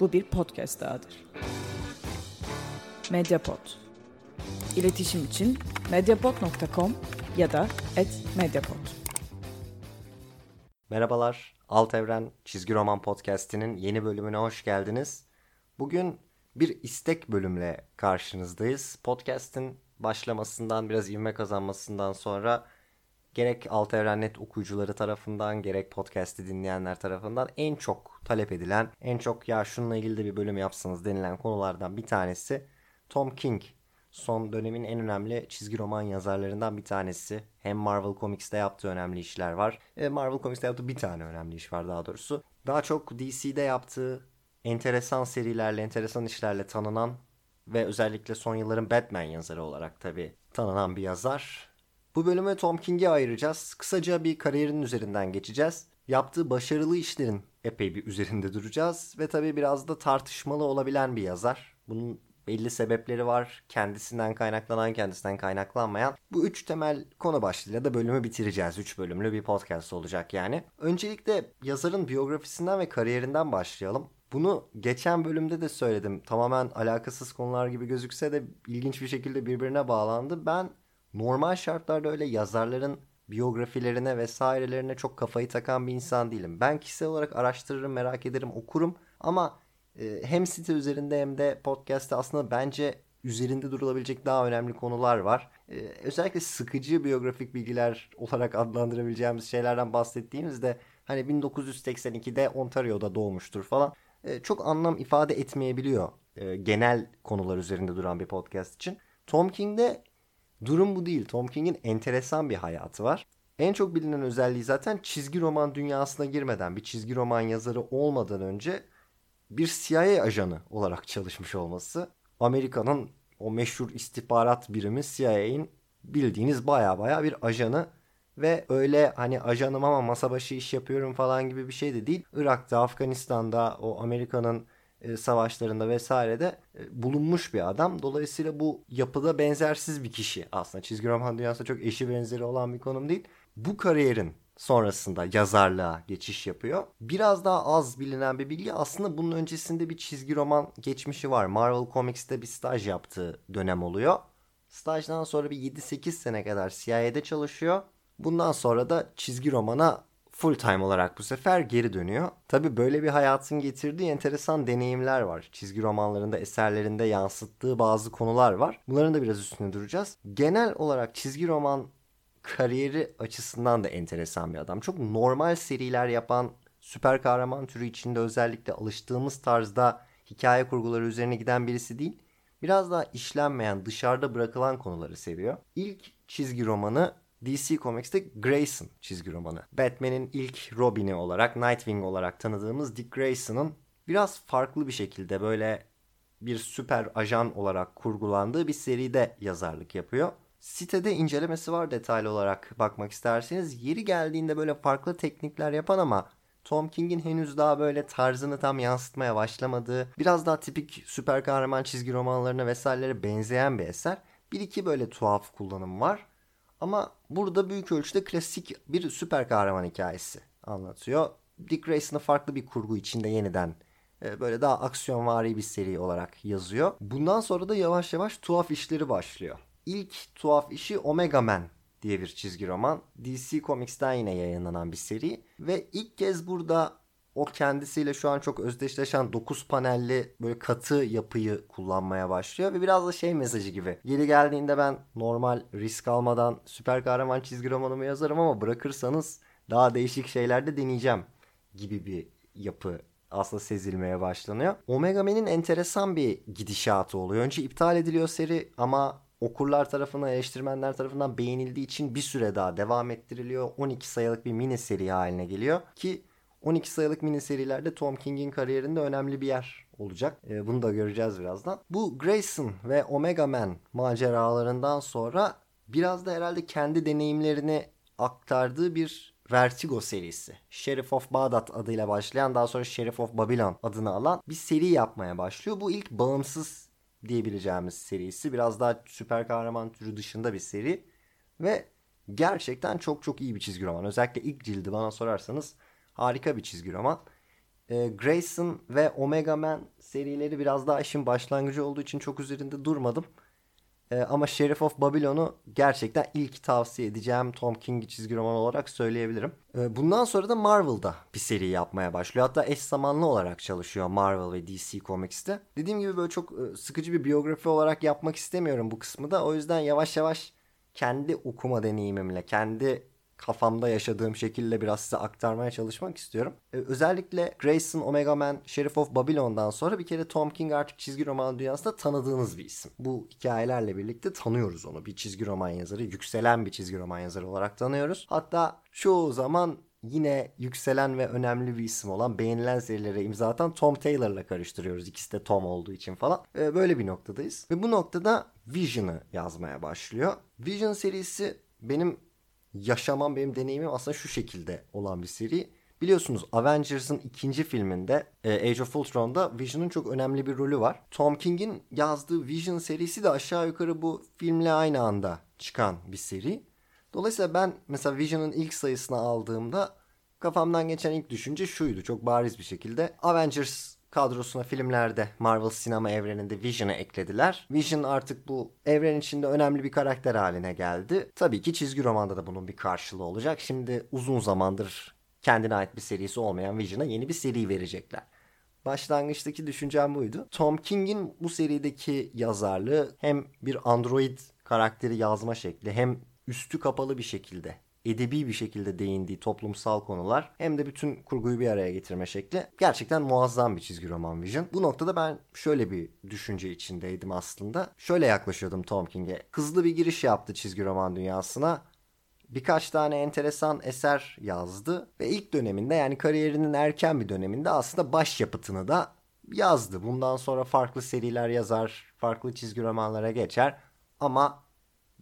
Bu bir podcast dahadır. Mediapod. İletişim için mediapod.com ya da @mediapod. Merhabalar, Alt Evren Çizgi Roman Podcast'inin yeni bölümüne hoş geldiniz. Bugün bir istek bölümle karşınızdayız. Podcast'in başlamasından biraz ivme kazanmasından sonra gerek Alt Evren okuyucuları tarafından gerek podcast'i dinleyenler tarafından en çok talep edilen, en çok ya şununla ilgili de bir bölüm yapsanız denilen konulardan bir tanesi Tom King. Son dönemin en önemli çizgi roman yazarlarından bir tanesi. Hem Marvel Comics'te yaptığı önemli işler var. E, Marvel Comics'te yaptığı bir tane önemli iş var daha doğrusu. Daha çok DC'de yaptığı enteresan serilerle, enteresan işlerle tanınan ve özellikle son yılların Batman yazarı olarak tabii tanınan bir yazar. Bu bölümü Tom King'e ayıracağız. Kısaca bir kariyerinin üzerinden geçeceğiz. Yaptığı başarılı işlerin epey bir üzerinde duracağız. Ve tabii biraz da tartışmalı olabilen bir yazar. Bunun belli sebepleri var. Kendisinden kaynaklanan, kendisinden kaynaklanmayan. Bu üç temel konu başlığıyla da bölümü bitireceğiz. Üç bölümlü bir podcast olacak yani. Öncelikle yazarın biyografisinden ve kariyerinden başlayalım. Bunu geçen bölümde de söyledim. Tamamen alakasız konular gibi gözükse de ilginç bir şekilde birbirine bağlandı. Ben normal şartlarda öyle yazarların biyografilerine vesairelerine çok kafayı takan bir insan değilim. Ben kişisel olarak araştırırım, merak ederim, okurum ama e, hem site üzerinde hem de podcast'te aslında bence üzerinde durulabilecek daha önemli konular var. Ee, özellikle sıkıcı biyografik bilgiler olarak adlandırabileceğimiz şeylerden bahsettiğimizde hani 1982'de Ontario'da doğmuştur falan e, çok anlam ifade etmeyebiliyor e, genel konular üzerinde duran bir podcast için. Tom King'de durum bu değil. Tom King'in enteresan bir hayatı var. En çok bilinen özelliği zaten çizgi roman dünyasına girmeden, bir çizgi roman yazarı olmadan önce bir CIA ajanı olarak çalışmış olması. Amerika'nın o meşhur istihbarat birimi CIA'in bildiğiniz baya baya bir ajanı ve öyle hani ajanım ama masa başı iş yapıyorum falan gibi bir şey de değil. Irak'ta, Afganistan'da o Amerika'nın e, savaşlarında vesairede e, bulunmuş bir adam. Dolayısıyla bu yapıda benzersiz bir kişi aslında. Çizgi roman dünyasında çok eşi benzeri olan bir konum değil. Bu kariyerin sonrasında yazarlığa geçiş yapıyor. Biraz daha az bilinen bir bilgi aslında bunun öncesinde bir çizgi roman geçmişi var. Marvel Comics'te bir staj yaptığı dönem oluyor. Stajdan sonra bir 7-8 sene kadar CIA'de çalışıyor. Bundan sonra da çizgi romana full time olarak bu sefer geri dönüyor. Tabi böyle bir hayatın getirdiği enteresan deneyimler var. Çizgi romanlarında, eserlerinde yansıttığı bazı konular var. Bunların da biraz üstüne duracağız. Genel olarak çizgi roman kariyeri açısından da enteresan bir adam. Çok normal seriler yapan süper kahraman türü içinde özellikle alıştığımız tarzda hikaye kurguları üzerine giden birisi değil. Biraz daha işlenmeyen, dışarıda bırakılan konuları seviyor. İlk çizgi romanı DC Comics'te Grayson çizgi romanı. Batman'in ilk Robin'i olarak, Nightwing olarak tanıdığımız Dick Grayson'ın biraz farklı bir şekilde böyle bir süper ajan olarak kurgulandığı bir seride yazarlık yapıyor. Sitede incelemesi var detaylı olarak bakmak isterseniz. Yeri geldiğinde böyle farklı teknikler yapan ama Tom King'in henüz daha böyle tarzını tam yansıtmaya başlamadığı, biraz daha tipik süper kahraman çizgi romanlarına vesairelere benzeyen bir eser. Bir iki böyle tuhaf kullanım var. Ama burada büyük ölçüde klasik bir süper kahraman hikayesi anlatıyor. Dick Grayson'ı farklı bir kurgu içinde yeniden e, böyle daha aksiyonvari bir seri olarak yazıyor. Bundan sonra da yavaş yavaş tuhaf işleri başlıyor. İlk tuhaf işi Omega Man diye bir çizgi roman. DC Comics'ten yine yayınlanan bir seri. Ve ilk kez burada o kendisiyle şu an çok özdeşleşen 9 panelli böyle katı yapıyı kullanmaya başlıyor. Ve biraz da şey mesajı gibi. Geri geldiğinde ben normal risk almadan süper kahraman çizgi romanımı yazarım ama bırakırsanız daha değişik şeyler de deneyeceğim gibi bir yapı aslında sezilmeye başlanıyor. Omega Man'in enteresan bir gidişatı oluyor. Önce iptal ediliyor seri ama okurlar tarafından, eleştirmenler tarafından beğenildiği için bir süre daha devam ettiriliyor. 12 sayılık bir mini seri haline geliyor ki 12 sayılık mini serilerde Tom King'in kariyerinde önemli bir yer olacak. E, bunu da göreceğiz birazdan. Bu Grayson ve Omega Man maceralarından sonra biraz da herhalde kendi deneyimlerini aktardığı bir Vertigo serisi. Sheriff of Baghdad adıyla başlayan daha sonra Sheriff of Babylon adını alan bir seri yapmaya başlıyor. Bu ilk bağımsız diyebileceğimiz serisi. Biraz daha süper kahraman türü dışında bir seri. Ve gerçekten çok çok iyi bir çizgi roman. Özellikle ilk cildi bana sorarsanız harika bir çizgi roman. E, Grayson ve Omega Man serileri biraz daha işin başlangıcı olduğu için çok üzerinde durmadım. E, ama Sheriff of Babylon'u gerçekten ilk tavsiye edeceğim Tom King çizgi roman olarak söyleyebilirim. E, bundan sonra da Marvel'da bir seri yapmaya başlıyor. Hatta eş zamanlı olarak çalışıyor Marvel ve DC Comics'te. Dediğim gibi böyle çok e, sıkıcı bir biyografi olarak yapmak istemiyorum bu kısmı da. O yüzden yavaş yavaş kendi okuma deneyimimle, kendi kafamda yaşadığım şekilde biraz size aktarmaya çalışmak istiyorum. Ee, özellikle Grayson, Omega Man, Sheriff of Babylon'dan sonra bir kere Tom King artık çizgi roman dünyasında tanıdığınız bir isim. Bu hikayelerle birlikte tanıyoruz onu. Bir çizgi roman yazarı, yükselen bir çizgi roman yazarı olarak tanıyoruz. Hatta çoğu zaman yine yükselen ve önemli bir isim olan beğenilen serilere imza atan Tom Taylor'la karıştırıyoruz. İkisi de Tom olduğu için falan. Ee, böyle bir noktadayız. Ve bu noktada Vision'ı yazmaya başlıyor. Vision serisi benim yaşamam, benim deneyimim aslında şu şekilde olan bir seri. Biliyorsunuz Avengers'ın ikinci filminde e, Age of Ultron'da Vision'ın çok önemli bir rolü var. Tom King'in yazdığı Vision serisi de aşağı yukarı bu filmle aynı anda çıkan bir seri. Dolayısıyla ben mesela Vision'ın ilk sayısını aldığımda kafamdan geçen ilk düşünce şuydu çok bariz bir şekilde. Avengers kadrosuna filmlerde Marvel sinema evreninde Vision'ı eklediler. Vision artık bu evren içinde önemli bir karakter haline geldi. Tabii ki çizgi romanda da bunun bir karşılığı olacak. Şimdi uzun zamandır kendine ait bir serisi olmayan Vision'a yeni bir seri verecekler. Başlangıçtaki düşüncem buydu. Tom King'in bu serideki yazarlığı hem bir android karakteri yazma şekli hem üstü kapalı bir şekilde edebi bir şekilde değindiği toplumsal konular hem de bütün kurguyu bir araya getirme şekli gerçekten muazzam bir çizgi roman Vision. Bu noktada ben şöyle bir düşünce içindeydim aslında. Şöyle yaklaşıyordum Tom King'e. Hızlı bir giriş yaptı çizgi roman dünyasına. Birkaç tane enteresan eser yazdı ve ilk döneminde yani kariyerinin erken bir döneminde aslında başyapıtını da yazdı. Bundan sonra farklı seriler yazar, farklı çizgi romanlara geçer ama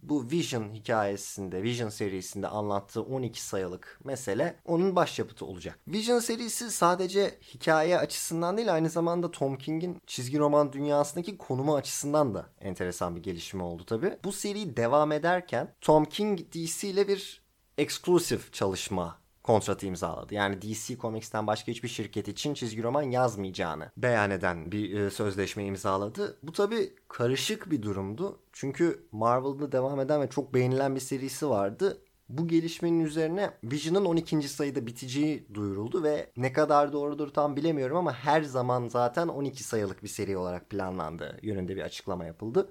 bu Vision hikayesinde, Vision serisinde anlattığı 12 sayılık mesele onun başyapıtı olacak. Vision serisi sadece hikaye açısından değil aynı zamanda Tom King'in çizgi roman dünyasındaki konumu açısından da enteresan bir gelişme oldu tabi. Bu seri devam ederken Tom King DC ile bir exclusive çalışma kontratı imzaladı. Yani DC Comics'ten başka hiçbir şirket için çizgi roman yazmayacağını beyan eden bir e, sözleşme imzaladı. Bu tabi karışık bir durumdu. Çünkü Marvel'da devam eden ve çok beğenilen bir serisi vardı. Bu gelişmenin üzerine Vision'ın 12. sayıda biteceği duyuruldu ve ne kadar doğrudur tam bilemiyorum ama her zaman zaten 12 sayılık bir seri olarak planlandığı yönünde bir açıklama yapıldı.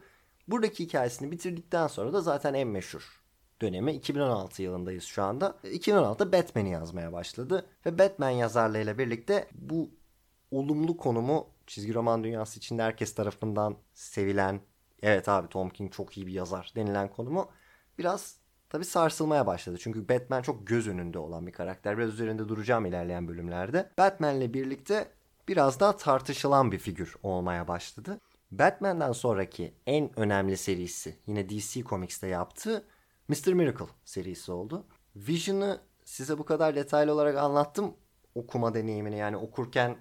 Buradaki hikayesini bitirdikten sonra da zaten en meşhur dönemi 2016 yılındayız şu anda. 2016'da Batman'i yazmaya başladı ve Batman yazarlığıyla birlikte bu olumlu konumu çizgi roman dünyası içinde herkes tarafından sevilen evet abi Tom King çok iyi bir yazar denilen konumu biraz tabi sarsılmaya başladı. Çünkü Batman çok göz önünde olan bir karakter. Biraz üzerinde duracağım ilerleyen bölümlerde. Batman'le birlikte biraz daha tartışılan bir figür olmaya başladı. Batman'den sonraki en önemli serisi yine DC Comics'te yaptığı Mr. Miracle serisi oldu. Vision'ı size bu kadar detaylı olarak anlattım okuma deneyimini yani okurken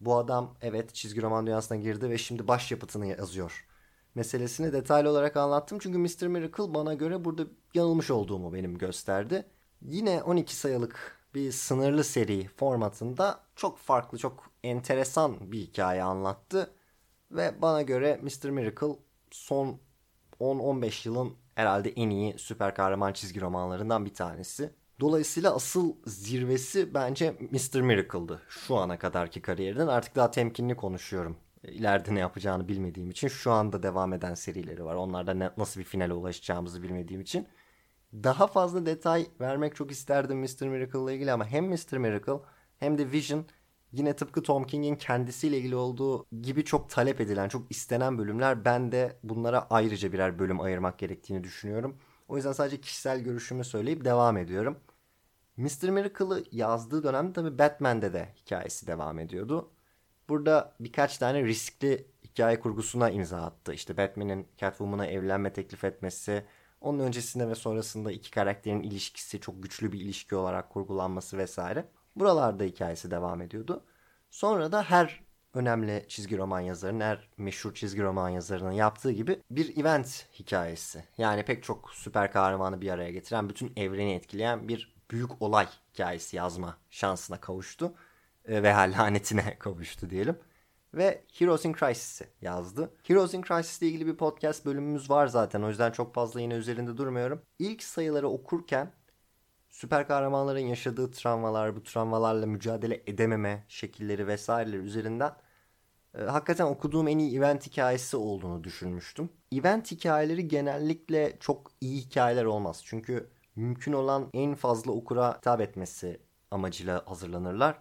bu adam evet çizgi roman dünyasına girdi ve şimdi başyapıtını yazıyor meselesini detaylı olarak anlattım. Çünkü Mr. Miracle bana göre burada yanılmış olduğumu benim gösterdi. Yine 12 sayılık bir sınırlı seri formatında çok farklı, çok enteresan bir hikaye anlattı. Ve bana göre Mr. Miracle son 10-15 yılın herhalde en iyi süper kahraman çizgi romanlarından bir tanesi. Dolayısıyla asıl zirvesi bence Mr. Miracle'dı şu ana kadarki kariyerinden. Artık daha temkinli konuşuyorum. İleride ne yapacağını bilmediğim için şu anda devam eden serileri var. Onlarda nasıl bir finale ulaşacağımızı bilmediğim için. Daha fazla detay vermek çok isterdim Mr. Miracle ile ilgili ama hem Mr. Miracle hem de Vision yine tıpkı Tom King'in kendisiyle ilgili olduğu gibi çok talep edilen, çok istenen bölümler. Ben de bunlara ayrıca birer bölüm ayırmak gerektiğini düşünüyorum. O yüzden sadece kişisel görüşümü söyleyip devam ediyorum. Mr. Miracle'ı yazdığı dönemde tabi Batman'de de hikayesi devam ediyordu. Burada birkaç tane riskli hikaye kurgusuna imza attı. İşte Batman'in Catwoman'a evlenme teklif etmesi, onun öncesinde ve sonrasında iki karakterin ilişkisi çok güçlü bir ilişki olarak kurgulanması vesaire. Buralarda hikayesi devam ediyordu. Sonra da her önemli çizgi roman yazarının, her meşhur çizgi roman yazarının yaptığı gibi bir event hikayesi. Yani pek çok süper kahramanı bir araya getiren, bütün evreni etkileyen bir büyük olay hikayesi yazma şansına kavuştu. e, veya lanetine kavuştu diyelim. Ve Heroes in Crisis'i yazdı. Heroes in Crisis ile ilgili bir podcast bölümümüz var zaten. O yüzden çok fazla yine üzerinde durmuyorum. İlk sayıları okurken süper kahramanların yaşadığı travmalar, bu travmalarla mücadele edememe şekilleri vesaireler üzerinden e, hakikaten okuduğum en iyi event hikayesi olduğunu düşünmüştüm. Event hikayeleri genellikle çok iyi hikayeler olmaz. Çünkü mümkün olan en fazla okura hitap etmesi amacıyla hazırlanırlar.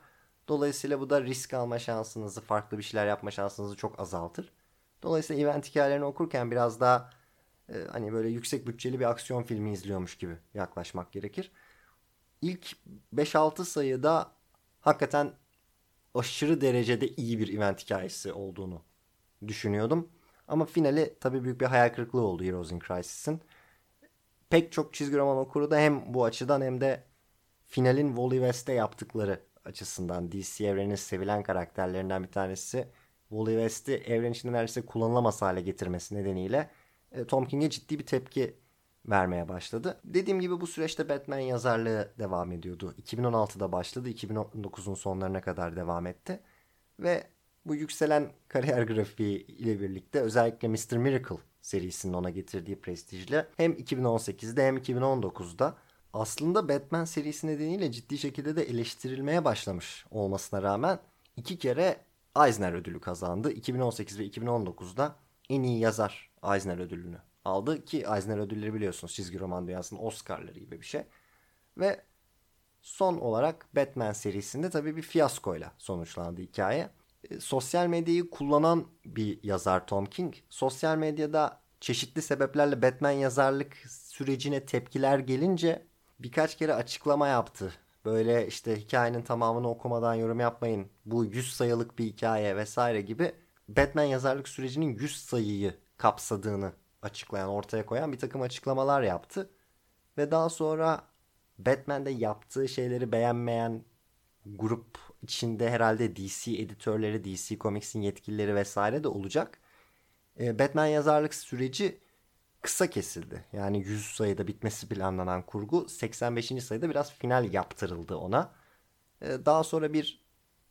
Dolayısıyla bu da risk alma şansınızı, farklı bir şeyler yapma şansınızı çok azaltır. Dolayısıyla event hikayelerini okurken biraz daha e, hani böyle yüksek bütçeli bir aksiyon filmi izliyormuş gibi yaklaşmak gerekir. İlk 5-6 sayıda hakikaten aşırı derecede iyi bir event hikayesi olduğunu düşünüyordum. Ama finali tabii büyük bir hayal kırıklığı oldu Heroes in Crisis'in. Pek çok çizgi roman okuru da hem bu açıdan hem de finalin Wally West'te yaptıkları açısından DC evrenin sevilen karakterlerinden bir tanesi Wally West'i evren içinde neredeyse kullanılamaz hale getirmesi nedeniyle e, Tom King'e ciddi bir tepki vermeye başladı. Dediğim gibi bu süreçte Batman yazarlığı devam ediyordu. 2016'da başladı, 2019'un sonlarına kadar devam etti. Ve bu yükselen kariyer grafiği ile birlikte özellikle Mr. Miracle serisinin ona getirdiği prestijle hem 2018'de hem 2019'da aslında Batman serisi nedeniyle ciddi şekilde de eleştirilmeye başlamış olmasına rağmen iki kere Eisner ödülü kazandı. 2018 ve 2019'da en iyi yazar Eisner ödülünü aldı ki Eisner ödülleri biliyorsunuz çizgi roman dünyasının Oscar'ları gibi bir şey. Ve son olarak Batman serisinde tabii bir fiyaskoyla sonuçlandı hikaye. E, sosyal medyayı kullanan bir yazar Tom King. Sosyal medyada çeşitli sebeplerle Batman yazarlık sürecine tepkiler gelince birkaç kere açıklama yaptı. Böyle işte hikayenin tamamını okumadan yorum yapmayın. Bu 100 sayılık bir hikaye vesaire gibi Batman yazarlık sürecinin 100 sayıyı kapsadığını açıklayan, ortaya koyan bir takım açıklamalar yaptı. Ve daha sonra Batman'de yaptığı şeyleri beğenmeyen grup içinde herhalde DC editörleri, DC Comics'in yetkilileri vesaire de olacak. Ee, Batman yazarlık süreci kısa kesildi. Yani 100 sayıda bitmesi planlanan kurgu 85. sayıda biraz final yaptırıldı ona. Ee, daha sonra bir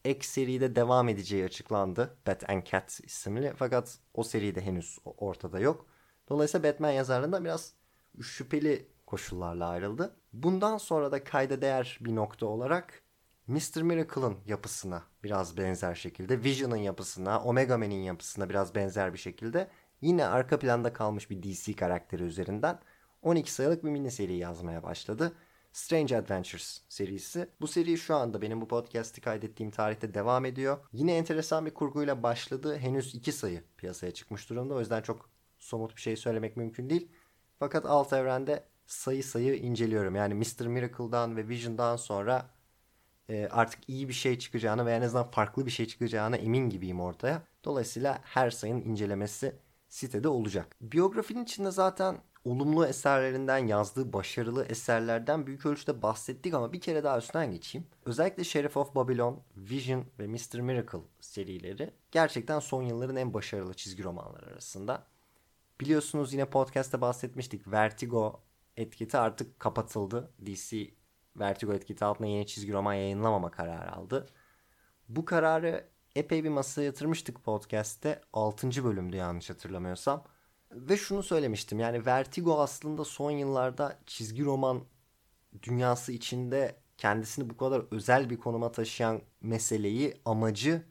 ek seride devam edeceği açıklandı. Bat and Cat isimli. Fakat o seri de henüz ortada yok. Dolayısıyla Batman yazarlığında biraz şüpheli koşullarla ayrıldı. Bundan sonra da kayda değer bir nokta olarak Mr. Miracle'ın yapısına biraz benzer şekilde, Vision'ın yapısına, Omega Man'in yapısına biraz benzer bir şekilde yine arka planda kalmış bir DC karakteri üzerinden 12 sayılık bir mini seri yazmaya başladı. Strange Adventures serisi. Bu seri şu anda benim bu podcast'i kaydettiğim tarihte devam ediyor. Yine enteresan bir kurguyla başladı. Henüz 2 sayı piyasaya çıkmış durumda. O yüzden çok somut bir şey söylemek mümkün değil. Fakat alt evrende sayı sayı inceliyorum. Yani Mr. Miracle'dan ve Vision'dan sonra e, artık iyi bir şey çıkacağını veya en azından farklı bir şey çıkacağına emin gibiyim ortaya. Dolayısıyla her sayının incelemesi sitede olacak. Biyografinin içinde zaten olumlu eserlerinden yazdığı başarılı eserlerden büyük ölçüde bahsettik ama bir kere daha üstünden geçeyim. Özellikle Sheriff of Babylon, Vision ve Mr. Miracle serileri gerçekten son yılların en başarılı çizgi romanları arasında. Biliyorsunuz yine podcast'te bahsetmiştik. Vertigo etiketi artık kapatıldı. DC Vertigo etiketi altında yeni çizgi roman yayınlamama kararı aldı. Bu kararı epey bir masaya yatırmıştık podcast'te. 6. bölümdü yanlış hatırlamıyorsam. Ve şunu söylemiştim yani Vertigo aslında son yıllarda çizgi roman dünyası içinde kendisini bu kadar özel bir konuma taşıyan meseleyi, amacı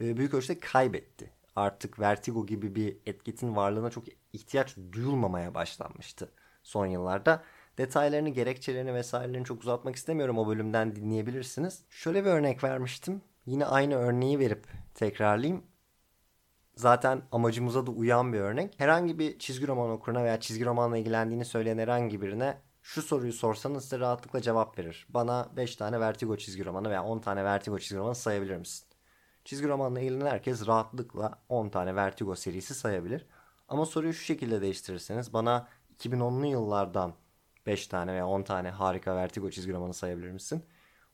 e, büyük ölçüde kaybetti. Artık Vertigo gibi bir etiketin varlığına çok ihtiyaç duyulmamaya başlanmıştı son yıllarda. Detaylarını, gerekçelerini vesairelerini çok uzatmak istemiyorum. O bölümden dinleyebilirsiniz. Şöyle bir örnek vermiştim. Yine aynı örneği verip tekrarlayayım. Zaten amacımıza da uyan bir örnek. Herhangi bir çizgi roman okuruna veya çizgi romanla ilgilendiğini söyleyen herhangi birine şu soruyu sorsanız size rahatlıkla cevap verir. Bana 5 tane Vertigo çizgi romanı veya 10 tane Vertigo çizgi romanı sayabilir misin? Çizgi romanla ilgilenen herkes rahatlıkla 10 tane Vertigo serisi sayabilir. Ama soruyu şu şekilde değiştirirseniz bana 2010'lu yıllardan 5 tane veya 10 tane harika Vertigo çizgi romanı sayabilir misin?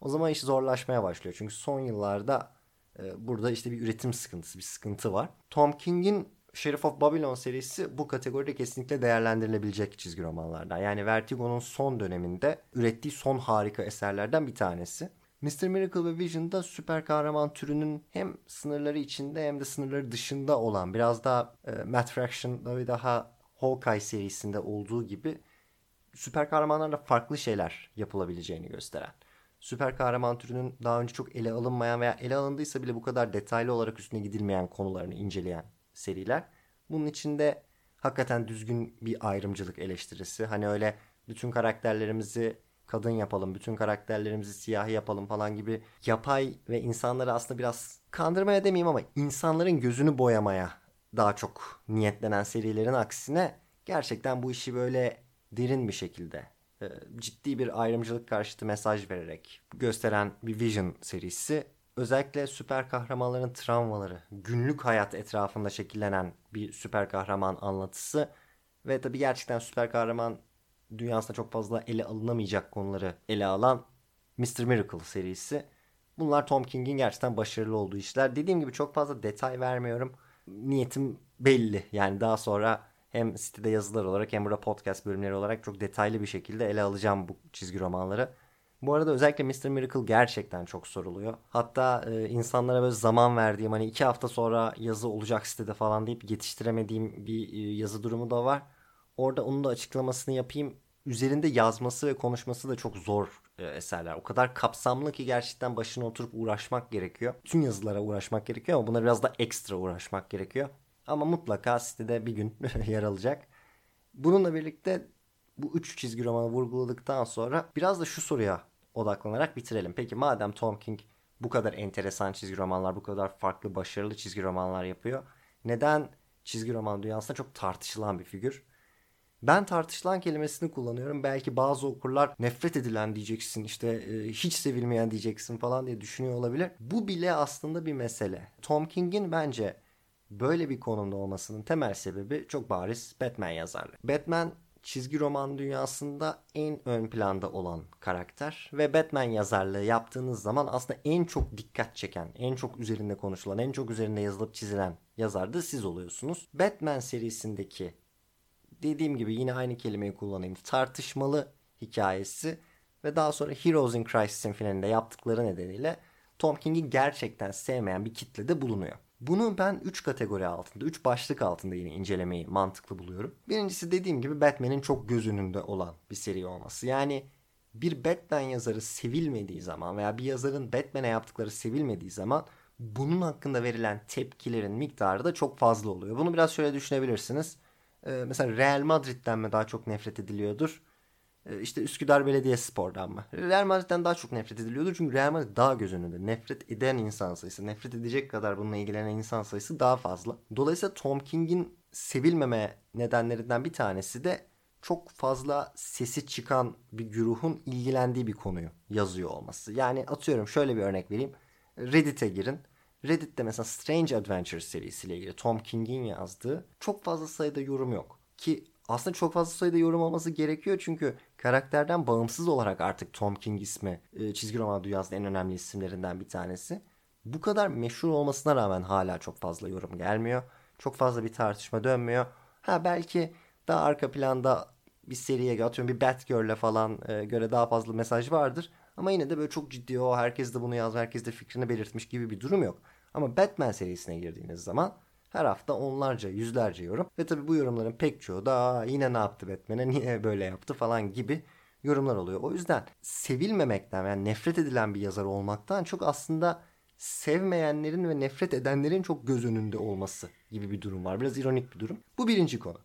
O zaman iş zorlaşmaya başlıyor. Çünkü son yıllarda e, burada işte bir üretim sıkıntısı, bir sıkıntı var. Tom King'in Sheriff of Babylon serisi bu kategoride kesinlikle değerlendirilebilecek çizgi romanlardan. Yani Vertigo'nun son döneminde ürettiği son harika eserlerden bir tanesi. Mr. Miracle ve Vision'da süper kahraman türünün hem sınırları içinde hem de sınırları dışında olan biraz daha e, Matt Fraction'da ve daha Hawkeye serisinde olduğu gibi süper kahramanlarla farklı şeyler yapılabileceğini gösteren. Süper kahraman türünün daha önce çok ele alınmayan veya ele alındıysa bile bu kadar detaylı olarak üstüne gidilmeyen konularını inceleyen seriler. Bunun içinde hakikaten düzgün bir ayrımcılık eleştirisi. Hani öyle bütün karakterlerimizi kadın yapalım, bütün karakterlerimizi siyahi yapalım falan gibi yapay ve insanları aslında biraz kandırmaya demeyeyim ama insanların gözünü boyamaya daha çok niyetlenen serilerin aksine gerçekten bu işi böyle derin bir şekilde e, ciddi bir ayrımcılık karşıtı mesaj vererek gösteren bir Vision serisi. Özellikle süper kahramanların travmaları, günlük hayat etrafında şekillenen bir süper kahraman anlatısı ve tabii gerçekten süper kahraman dünyasında çok fazla ele alınamayacak konuları ele alan Mr. Miracle serisi. Bunlar Tom King'in gerçekten başarılı olduğu işler. Dediğim gibi çok fazla detay vermiyorum. Niyetim belli. Yani daha sonra hem sitede yazılar olarak hem burada podcast bölümleri olarak çok detaylı bir şekilde ele alacağım bu çizgi romanları. Bu arada özellikle Mr. Miracle gerçekten çok soruluyor. Hatta e, insanlara böyle zaman verdiğim hani iki hafta sonra yazı olacak sitede falan deyip yetiştiremediğim bir e, yazı durumu da var. Orada onun da açıklamasını yapayım. Üzerinde yazması ve konuşması da çok zor e, eserler. O kadar kapsamlı ki gerçekten başına oturup uğraşmak gerekiyor. Tüm yazılara uğraşmak gerekiyor ama buna biraz da ekstra uğraşmak gerekiyor. Ama mutlaka sitede bir gün yer alacak. Bununla birlikte bu üç çizgi romanı vurguladıktan sonra biraz da şu soruya odaklanarak bitirelim. Peki madem Tom King bu kadar enteresan çizgi romanlar, bu kadar farklı başarılı çizgi romanlar yapıyor. Neden çizgi roman dünyasında çok tartışılan bir figür? Ben tartışılan kelimesini kullanıyorum. Belki bazı okurlar nefret edilen diyeceksin işte e, hiç sevilmeyen diyeceksin falan diye düşünüyor olabilir. Bu bile aslında bir mesele. Tom King'in bence böyle bir konumda olmasının temel sebebi çok bariz Batman yazarlığı. Batman çizgi roman dünyasında en ön planda olan karakter ve Batman yazarlığı yaptığınız zaman aslında en çok dikkat çeken, en çok üzerinde konuşulan, en çok üzerinde yazılıp çizilen yazar da siz oluyorsunuz. Batman serisindeki dediğim gibi yine aynı kelimeyi kullanayım. Tartışmalı hikayesi ve daha sonra Heroes in Crisis'in finalinde yaptıkları nedeniyle Tom King'i gerçekten sevmeyen bir kitlede bulunuyor. Bunu ben 3 kategori altında, 3 başlık altında yine incelemeyi mantıklı buluyorum. Birincisi dediğim gibi Batman'in çok göz önünde olan bir seri olması. Yani bir Batman yazarı sevilmediği zaman veya bir yazarın Batman'e yaptıkları sevilmediği zaman bunun hakkında verilen tepkilerin miktarı da çok fazla oluyor. Bunu biraz şöyle düşünebilirsiniz. Ee, mesela Real Madrid'den mi daha çok nefret ediliyordur? Ee, işte Üsküdar Belediyespor'dan mı? Real Madrid'den daha çok nefret ediliyordur çünkü Real Madrid daha göz önünde. Nefret eden insan sayısı, nefret edecek kadar bununla ilgilenen insan sayısı daha fazla. Dolayısıyla Tom King'in sevilmeme nedenlerinden bir tanesi de çok fazla sesi çıkan bir güruhun ilgilendiği bir konuyu yazıyor olması. Yani atıyorum şöyle bir örnek vereyim. Reddit'e girin. Reddit'te mesela Strange Adventures serisiyle ilgili Tom King'in yazdığı çok fazla sayıda yorum yok. Ki aslında çok fazla sayıda yorum olması gerekiyor çünkü karakterden bağımsız olarak artık Tom King ismi e, çizgi roman dünyasının en önemli isimlerinden bir tanesi. Bu kadar meşhur olmasına rağmen hala çok fazla yorum gelmiyor. Çok fazla bir tartışma dönmüyor. Ha belki daha arka planda bir seriye atıyorum bir Batgirl'e falan e, göre daha fazla mesaj vardır. Ama yine de böyle çok ciddi o herkes de bunu yaz, herkes de fikrini belirtmiş gibi bir durum yok. Ama Batman serisine girdiğiniz zaman her hafta onlarca, yüzlerce yorum. Ve tabi bu yorumların pek çoğu da yine ne yaptı Batman'e, niye böyle yaptı falan gibi yorumlar oluyor. O yüzden sevilmemekten yani nefret edilen bir yazar olmaktan çok aslında sevmeyenlerin ve nefret edenlerin çok göz önünde olması gibi bir durum var. Biraz ironik bir durum. Bu birinci konu.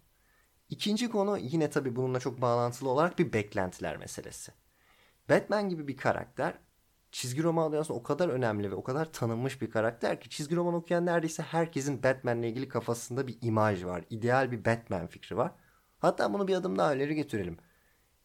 İkinci konu yine tabi bununla çok bağlantılı olarak bir beklentiler meselesi. Batman gibi bir karakter çizgi roman dünyasında o kadar önemli ve o kadar tanınmış bir karakter ki çizgi roman okuyan neredeyse herkesin Batman'le ilgili kafasında bir imaj var. İdeal bir Batman fikri var. Hatta bunu bir adım daha ileri götürelim.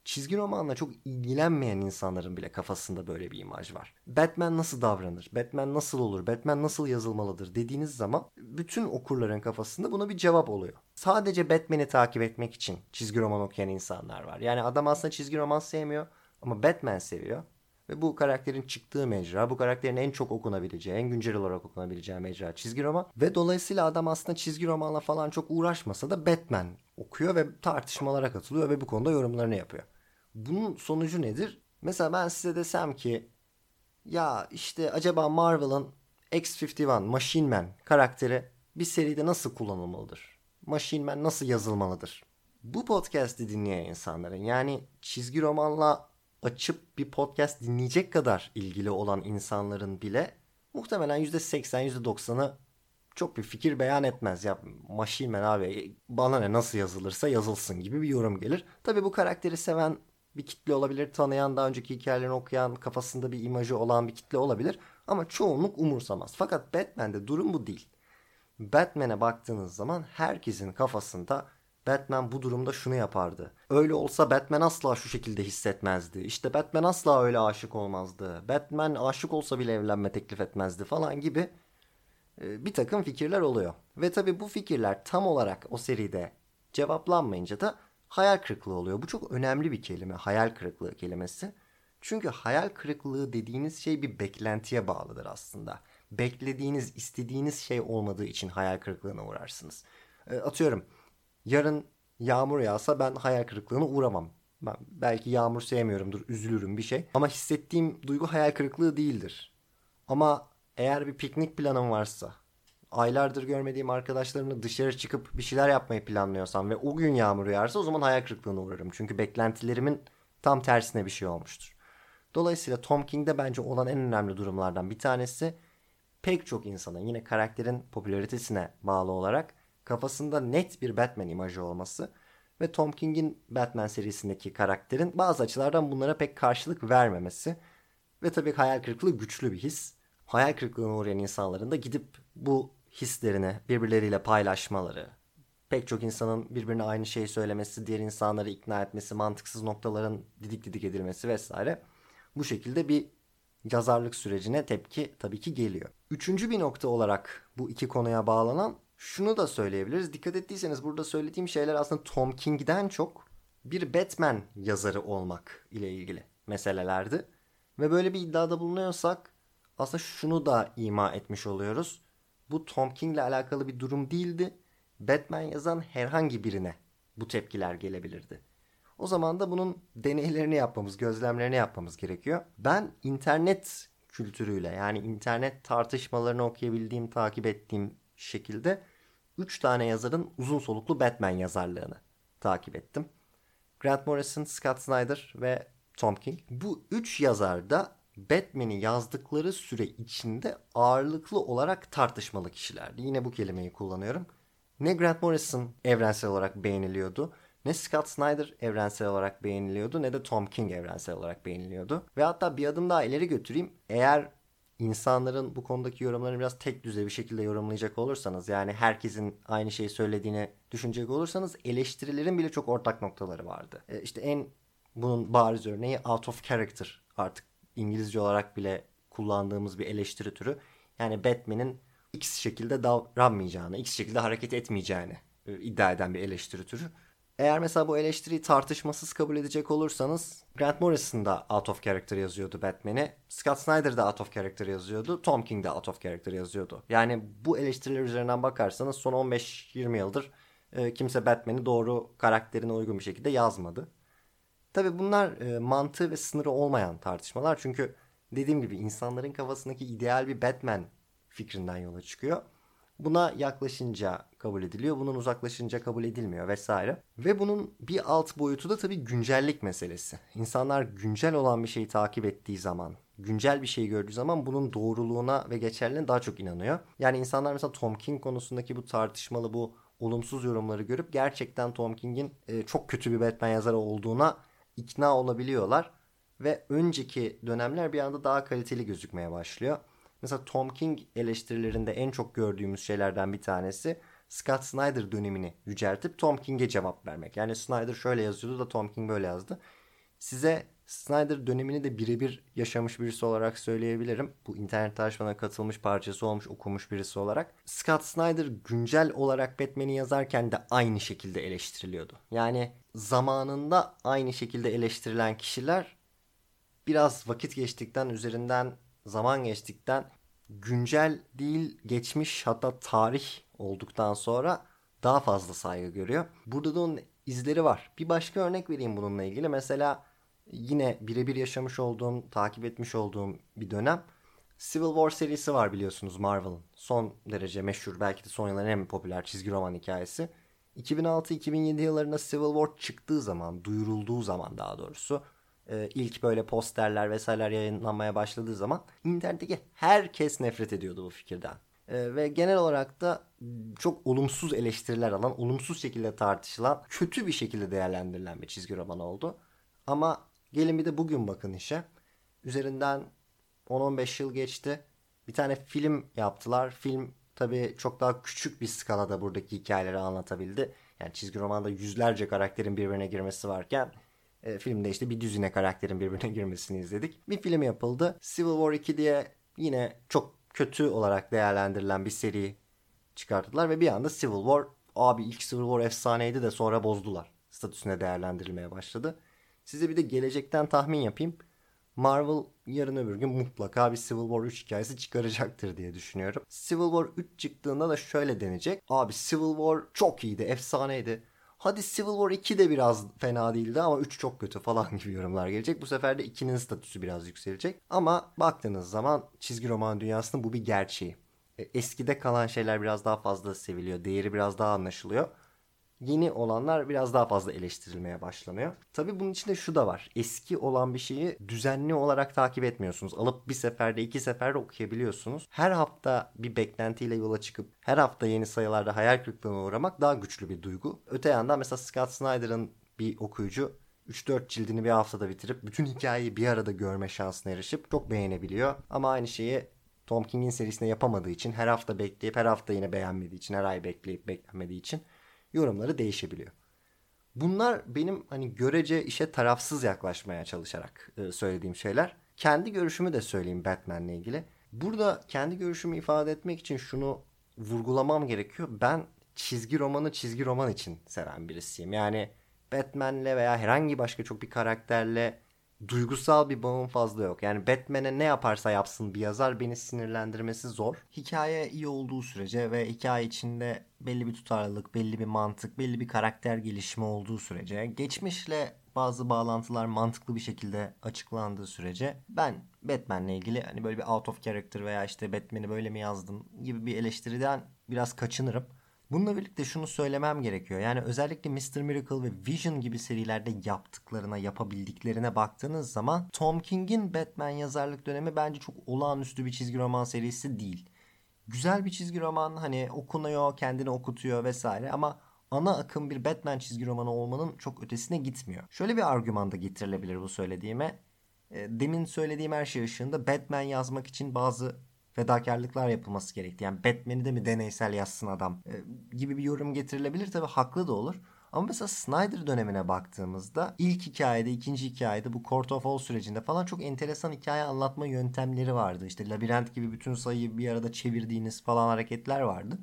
Çizgi romanla çok ilgilenmeyen insanların bile kafasında böyle bir imaj var. Batman nasıl davranır? Batman nasıl olur? Batman nasıl yazılmalıdır dediğiniz zaman bütün okurların kafasında buna bir cevap oluyor. Sadece Batman'i takip etmek için çizgi roman okuyan insanlar var. Yani adam aslında çizgi roman sevmiyor ama Batman seviyor. Ve bu karakterin çıktığı mecra, bu karakterin en çok okunabileceği, en güncel olarak okunabileceği mecra çizgi roman. Ve dolayısıyla adam aslında çizgi romanla falan çok uğraşmasa da Batman okuyor ve tartışmalara katılıyor ve bu konuda yorumlarını yapıyor. Bunun sonucu nedir? Mesela ben size desem ki ya işte acaba Marvel'ın X-51 Machine Man karakteri bir seride nasıl kullanılmalıdır? Machine Man nasıl yazılmalıdır? Bu podcast'i dinleyen insanların yani çizgi romanla açıp bir podcast dinleyecek kadar ilgili olan insanların bile muhtemelen %80 %90'ı çok bir fikir beyan etmez. Ya Machine Man abi bana ne nasıl yazılırsa yazılsın gibi bir yorum gelir. Tabi bu karakteri seven bir kitle olabilir. Tanıyan, daha önceki hikayelerini okuyan, kafasında bir imajı olan bir kitle olabilir. Ama çoğunluk umursamaz. Fakat Batman'de durum bu değil. Batman'e baktığınız zaman herkesin kafasında Batman bu durumda şunu yapardı. Öyle olsa Batman asla şu şekilde hissetmezdi. İşte Batman asla öyle aşık olmazdı. Batman aşık olsa bile evlenme teklif etmezdi falan gibi e, bir takım fikirler oluyor. Ve tabi bu fikirler tam olarak o seride cevaplanmayınca da hayal kırıklığı oluyor. Bu çok önemli bir kelime hayal kırıklığı kelimesi. Çünkü hayal kırıklığı dediğiniz şey bir beklentiye bağlıdır aslında. Beklediğiniz, istediğiniz şey olmadığı için hayal kırıklığına uğrarsınız. E, atıyorum yarın yağmur yağsa ben hayal kırıklığına uğramam. Ben belki yağmur sevmiyorumdur, üzülürüm bir şey. Ama hissettiğim duygu hayal kırıklığı değildir. Ama eğer bir piknik planım varsa, aylardır görmediğim arkadaşlarımla dışarı çıkıp bir şeyler yapmayı planlıyorsam ve o gün yağmur yağarsa o zaman hayal kırıklığına uğrarım. Çünkü beklentilerimin tam tersine bir şey olmuştur. Dolayısıyla Tom King'de bence olan en önemli durumlardan bir tanesi pek çok insanın yine karakterin popülaritesine bağlı olarak kafasında net bir Batman imajı olması ve Tom King'in Batman serisindeki karakterin bazı açılardan bunlara pek karşılık vermemesi ve tabii hayal kırıklığı güçlü bir his. Hayal kırıklığına uğrayan insanların da gidip bu hislerini birbirleriyle paylaşmaları, pek çok insanın birbirine aynı şeyi söylemesi, diğer insanları ikna etmesi, mantıksız noktaların didik didik edilmesi vesaire bu şekilde bir yazarlık sürecine tepki tabii ki geliyor. Üçüncü bir nokta olarak bu iki konuya bağlanan şunu da söyleyebiliriz. Dikkat ettiyseniz burada söylediğim şeyler aslında Tom King'den çok bir Batman yazarı olmak ile ilgili meselelerdi. Ve böyle bir iddiada bulunuyorsak aslında şunu da ima etmiş oluyoruz. Bu Tom King'le alakalı bir durum değildi. Batman yazan herhangi birine bu tepkiler gelebilirdi. O zaman da bunun deneylerini yapmamız, gözlemlerini yapmamız gerekiyor. Ben internet kültürüyle yani internet tartışmalarını okuyabildiğim, takip ettiğim şekilde 3 tane yazarın uzun soluklu Batman yazarlığını takip ettim. Grant Morrison, Scott Snyder ve Tom King. Bu 3 yazar da Batman'i yazdıkları süre içinde ağırlıklı olarak tartışmalı kişilerdi. Yine bu kelimeyi kullanıyorum. Ne Grant Morrison evrensel olarak beğeniliyordu, ne Scott Snyder evrensel olarak beğeniliyordu, ne de Tom King evrensel olarak beğeniliyordu. Ve hatta bir adım daha ileri götüreyim. Eğer insanların bu konudaki yorumlarını biraz tek düzey bir şekilde yorumlayacak olursanız yani herkesin aynı şeyi söylediğini düşünecek olursanız eleştirilerin bile çok ortak noktaları vardı. E işte en bunun bariz örneği out of character artık İngilizce olarak bile kullandığımız bir eleştiri türü. Yani Batman'in X şekilde davranmayacağını, X şekilde hareket etmeyeceğini e, iddia eden bir eleştiri türü. Eğer mesela bu eleştiriyi tartışmasız kabul edecek olursanız Grant Morrison da out of character yazıyordu Batman'e. Scott Snyder da out of character yazıyordu. Tom King de out of character yazıyordu. Yani bu eleştiriler üzerinden bakarsanız son 15-20 yıldır e, kimse Batman'i doğru karakterine uygun bir şekilde yazmadı. Tabi bunlar e, mantığı ve sınırı olmayan tartışmalar. Çünkü dediğim gibi insanların kafasındaki ideal bir Batman fikrinden yola çıkıyor. Buna yaklaşınca kabul ediliyor. Bunun uzaklaşınca kabul edilmiyor vesaire. Ve bunun bir alt boyutu da tabii güncellik meselesi. İnsanlar güncel olan bir şeyi takip ettiği zaman, güncel bir şey gördüğü zaman bunun doğruluğuna ve geçerliliğine daha çok inanıyor. Yani insanlar mesela Tom King konusundaki bu tartışmalı bu olumsuz yorumları görüp gerçekten Tom King'in e, çok kötü bir Batman yazarı olduğuna ikna olabiliyorlar ve önceki dönemler bir anda daha kaliteli gözükmeye başlıyor. Mesela Tom King eleştirilerinde en çok gördüğümüz şeylerden bir tanesi Scott Snyder dönemini yüceltip Tom King'e cevap vermek. Yani Snyder şöyle yazıyordu da Tom King böyle yazdı. Size Snyder dönemini de birebir yaşamış birisi olarak söyleyebilirim. Bu internet tartışmalarına katılmış parçası olmuş, okumuş birisi olarak. Scott Snyder güncel olarak Batman'i yazarken de aynı şekilde eleştiriliyordu. Yani zamanında aynı şekilde eleştirilen kişiler biraz vakit geçtikten üzerinden zaman geçtikten güncel değil geçmiş hatta tarih olduktan sonra daha fazla saygı görüyor. Burada da onun izleri var. Bir başka örnek vereyim bununla ilgili. Mesela yine birebir yaşamış olduğum, takip etmiş olduğum bir dönem. Civil War serisi var biliyorsunuz Marvel'ın. Son derece meşhur, belki de son yılların en popüler çizgi roman hikayesi. 2006-2007 yıllarında Civil War çıktığı zaman, duyurulduğu zaman daha doğrusu e, ilk böyle posterler vesaireler yayınlanmaya başladığı zaman internetteki herkes nefret ediyordu bu fikirden. E, ve genel olarak da çok olumsuz eleştiriler alan, olumsuz şekilde tartışılan, kötü bir şekilde değerlendirilen bir çizgi roman oldu. Ama gelin bir de bugün bakın işe. Üzerinden 10-15 yıl geçti. Bir tane film yaptılar. Film tabii çok daha küçük bir skalada buradaki hikayeleri anlatabildi. Yani çizgi romanda yüzlerce karakterin birbirine girmesi varken e, filmde işte bir düzine karakterin birbirine girmesini izledik. Bir film yapıldı. Civil War 2 diye yine çok kötü olarak değerlendirilen bir seri çıkarttılar ve bir anda Civil War abi ilk Civil War efsaneydi de sonra bozdular. Statüsüne değerlendirilmeye başladı. Size bir de gelecekten tahmin yapayım. Marvel yarın öbür gün mutlaka bir Civil War 3 hikayesi çıkaracaktır diye düşünüyorum. Civil War 3 çıktığında da şöyle denecek. Abi Civil War çok iyiydi, efsaneydi. Hadi Civil War 2 de biraz fena değildi ama 3 çok kötü falan gibi yorumlar gelecek. Bu sefer de 2'nin statüsü biraz yükselecek. Ama baktığınız zaman çizgi roman dünyasının bu bir gerçeği. E, eskide kalan şeyler biraz daha fazla seviliyor. Değeri biraz daha anlaşılıyor yeni olanlar biraz daha fazla eleştirilmeye başlanıyor. Tabi bunun içinde şu da var. Eski olan bir şeyi düzenli olarak takip etmiyorsunuz. Alıp bir seferde iki seferde okuyabiliyorsunuz. Her hafta bir beklentiyle yola çıkıp her hafta yeni sayılarda hayal kırıklığına uğramak daha güçlü bir duygu. Öte yandan mesela Scott Snyder'ın bir okuyucu 3-4 cildini bir haftada bitirip bütün hikayeyi bir arada görme şansına erişip çok beğenebiliyor. Ama aynı şeyi Tom King'in serisinde yapamadığı için her hafta bekleyip her hafta yine beğenmediği için her ay bekleyip beklenmediği için yorumları değişebiliyor. Bunlar benim hani görece işe tarafsız yaklaşmaya çalışarak e, söylediğim şeyler. Kendi görüşümü de söyleyeyim Batman'le ilgili. Burada kendi görüşümü ifade etmek için şunu vurgulamam gerekiyor. Ben çizgi romanı çizgi roman için seven birisiyim. Yani Batman'le veya herhangi başka çok bir karakterle duygusal bir bağım fazla yok. Yani Batman'e ne yaparsa yapsın bir yazar beni sinirlendirmesi zor. Hikaye iyi olduğu sürece ve hikaye içinde belli bir tutarlılık, belli bir mantık, belli bir karakter gelişimi olduğu sürece, geçmişle bazı bağlantılar mantıklı bir şekilde açıklandığı sürece ben Batman'le ilgili hani böyle bir out of character veya işte Batman'i böyle mi yazdım gibi bir eleştiriden biraz kaçınırım. Bununla birlikte şunu söylemem gerekiyor. Yani özellikle Mr. Miracle ve Vision gibi serilerde yaptıklarına, yapabildiklerine baktığınız zaman Tom King'in Batman yazarlık dönemi bence çok olağanüstü bir çizgi roman serisi değil. Güzel bir çizgi roman hani okunuyor, kendini okutuyor vesaire ama ana akım bir Batman çizgi romanı olmanın çok ötesine gitmiyor. Şöyle bir argüman da getirilebilir bu söylediğime. E, demin söylediğim her şey ışığında Batman yazmak için bazı fedakarlıklar yapılması gerekti. Yani Batman'i de mi deneysel yazsın adam e, gibi bir yorum getirilebilir. Tabi haklı da olur. Ama mesela Snyder dönemine baktığımızda ilk hikayede, ikinci hikayede bu Court of All sürecinde falan çok enteresan hikaye anlatma yöntemleri vardı. İşte labirent gibi bütün sayıyı bir arada çevirdiğiniz falan hareketler vardı.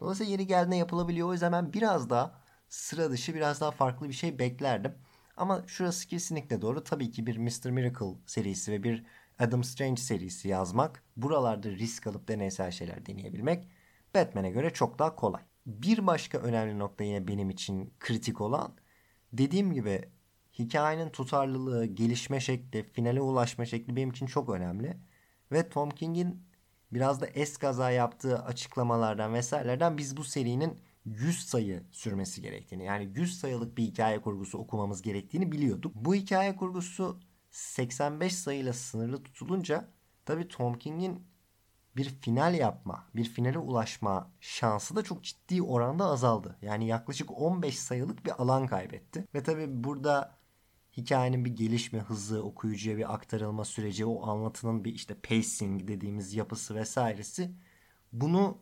Dolayısıyla yeri geldiğinde yapılabiliyor. O yüzden ben biraz daha sıra dışı, biraz daha farklı bir şey beklerdim. Ama şurası kesinlikle doğru. Tabii ki bir Mr. Miracle serisi ve bir Adam Strange serisi yazmak, buralarda risk alıp deneysel şeyler deneyebilmek Batman'e göre çok daha kolay. Bir başka önemli nokta yine benim için kritik olan dediğim gibi hikayenin tutarlılığı, gelişme şekli, finale ulaşma şekli benim için çok önemli. Ve Tom King'in biraz da es kaza yaptığı açıklamalardan vesairelerden biz bu serinin 100 sayı sürmesi gerektiğini yani 100 sayılık bir hikaye kurgusu okumamız gerektiğini biliyorduk. Bu hikaye kurgusu 85 sayıyla sınırlı tutulunca tabii Tom King'in bir final yapma, bir finale ulaşma şansı da çok ciddi oranda azaldı. Yani yaklaşık 15 sayılık bir alan kaybetti. Ve tabii burada hikayenin bir gelişme hızı, okuyucuya bir aktarılma süreci, o anlatının bir işte pacing dediğimiz yapısı vesairesi bunu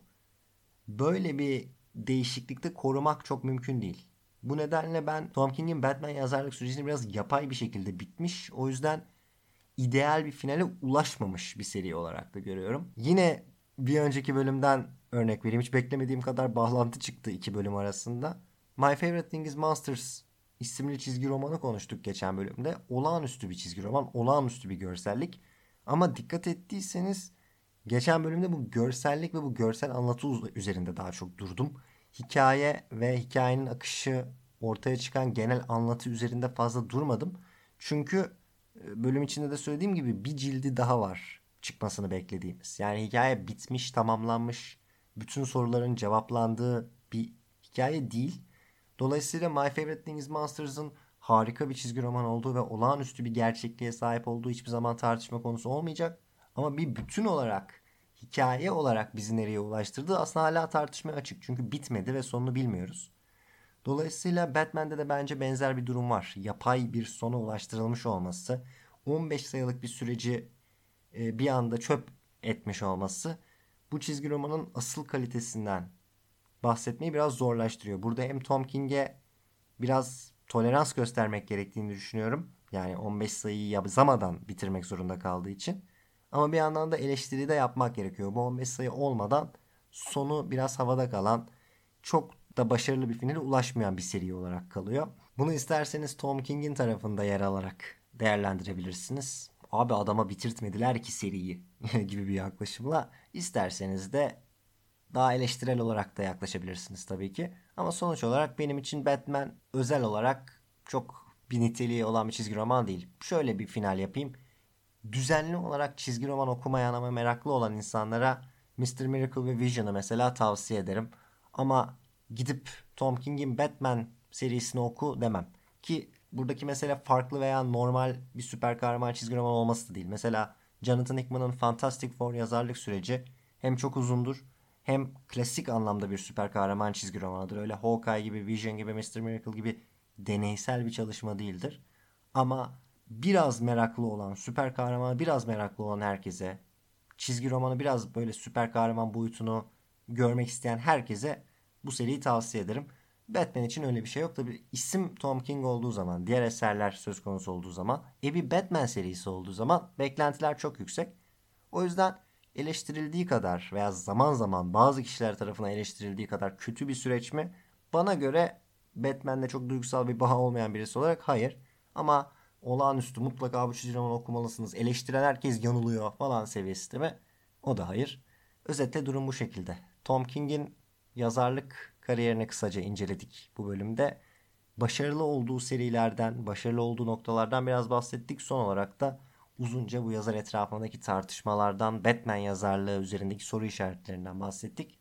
böyle bir değişiklikte korumak çok mümkün değil. Bu nedenle ben Tom King'in Batman yazarlık sürecini biraz yapay bir şekilde bitmiş. O yüzden ideal bir finale ulaşmamış bir seri olarak da görüyorum. Yine bir önceki bölümden örnek vereyim. Hiç beklemediğim kadar bağlantı çıktı iki bölüm arasında. My Favorite Thing is Monsters isimli çizgi romanı konuştuk geçen bölümde. Olağanüstü bir çizgi roman, olağanüstü bir görsellik. Ama dikkat ettiyseniz geçen bölümde bu görsellik ve bu görsel anlatı üzerinde daha çok durdum hikaye ve hikayenin akışı ortaya çıkan genel anlatı üzerinde fazla durmadım. Çünkü e, bölüm içinde de söylediğim gibi bir cildi daha var çıkmasını beklediğimiz. Yani hikaye bitmiş, tamamlanmış, bütün soruların cevaplandığı bir hikaye değil. Dolayısıyla My Favorite Thing is Monsters'ın harika bir çizgi roman olduğu ve olağanüstü bir gerçekliğe sahip olduğu hiçbir zaman tartışma konusu olmayacak. Ama bir bütün olarak, hikaye olarak bizi nereye ulaştırdığı aslında hala tartışmaya açık. Çünkü bitmedi ve sonunu bilmiyoruz. Dolayısıyla Batman'de de bence benzer bir durum var. Yapay bir sona ulaştırılmış olması, 15 sayılık bir süreci e, bir anda çöp etmiş olması bu çizgi romanın asıl kalitesinden bahsetmeyi biraz zorlaştırıyor. Burada hem Tom King'e biraz tolerans göstermek gerektiğini düşünüyorum. Yani 15 sayıyı yazamadan bitirmek zorunda kaldığı için. Ama bir yandan da eleştiri de yapmak gerekiyor. Bu 15 sayı olmadan sonu biraz havada kalan, çok da başarılı bir finale ulaşmayan bir seri olarak kalıyor. Bunu isterseniz Tom King'in tarafında yer alarak değerlendirebilirsiniz. Abi adama bitirtmediler ki seriyi gibi bir yaklaşımla. İsterseniz de daha eleştirel olarak da yaklaşabilirsiniz tabii ki. Ama sonuç olarak benim için Batman özel olarak çok bir niteliği olan bir çizgi roman değil. Şöyle bir final yapayım. Düzenli olarak çizgi roman okumayan ama meraklı olan insanlara Mr. Miracle ve Vision'ı mesela tavsiye ederim. Ama gidip Tom King'in Batman serisini oku demem. Ki buradaki mesele farklı veya normal bir süper kahraman çizgi roman olması da değil. Mesela Jonathan Hickman'ın Fantastic Four yazarlık süreci hem çok uzundur hem klasik anlamda bir süper kahraman çizgi romanıdır. Öyle Hawkeye gibi, Vision gibi, Mr. Miracle gibi deneysel bir çalışma değildir. Ama biraz meraklı olan, süper kahramanı biraz meraklı olan herkese, çizgi romanı biraz böyle süper kahraman boyutunu görmek isteyen herkese bu seriyi tavsiye ederim. Batman için öyle bir şey yok. Tabi isim Tom King olduğu zaman, diğer eserler söz konusu olduğu zaman, e bir Batman serisi olduğu zaman beklentiler çok yüksek. O yüzden eleştirildiği kadar veya zaman zaman bazı kişiler tarafından eleştirildiği kadar kötü bir süreç mi? Bana göre Batman'de çok duygusal bir baha olmayan birisi olarak hayır. Ama olağanüstü mutlaka bu çizgi romanı okumalısınız. Eleştiren herkes yanılıyor falan seviyesi mi? O da hayır. Özetle durum bu şekilde. Tom King'in yazarlık kariyerini kısaca inceledik bu bölümde. Başarılı olduğu serilerden, başarılı olduğu noktalardan biraz bahsettik. Son olarak da uzunca bu yazar etrafındaki tartışmalardan, Batman yazarlığı üzerindeki soru işaretlerinden bahsettik.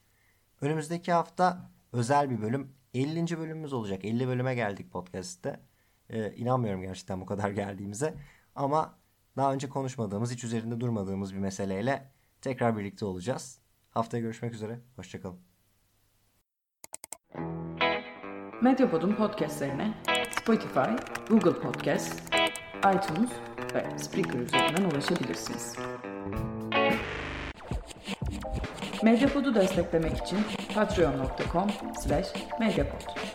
Önümüzdeki hafta özel bir bölüm. 50. bölümümüz olacak. 50 bölüme geldik podcast'te. Ee, inanmıyorum gerçekten bu kadar geldiğimize. Ama daha önce konuşmadığımız, hiç üzerinde durmadığımız bir meseleyle tekrar birlikte olacağız. Haftaya görüşmek üzere. Hoşçakalın. Medyapod'un podcastlerine Spotify, Google Podcast, iTunes ve Spreaker üzerinden ulaşabilirsiniz. Medyapod'u desteklemek için patreon.com slash medyapod.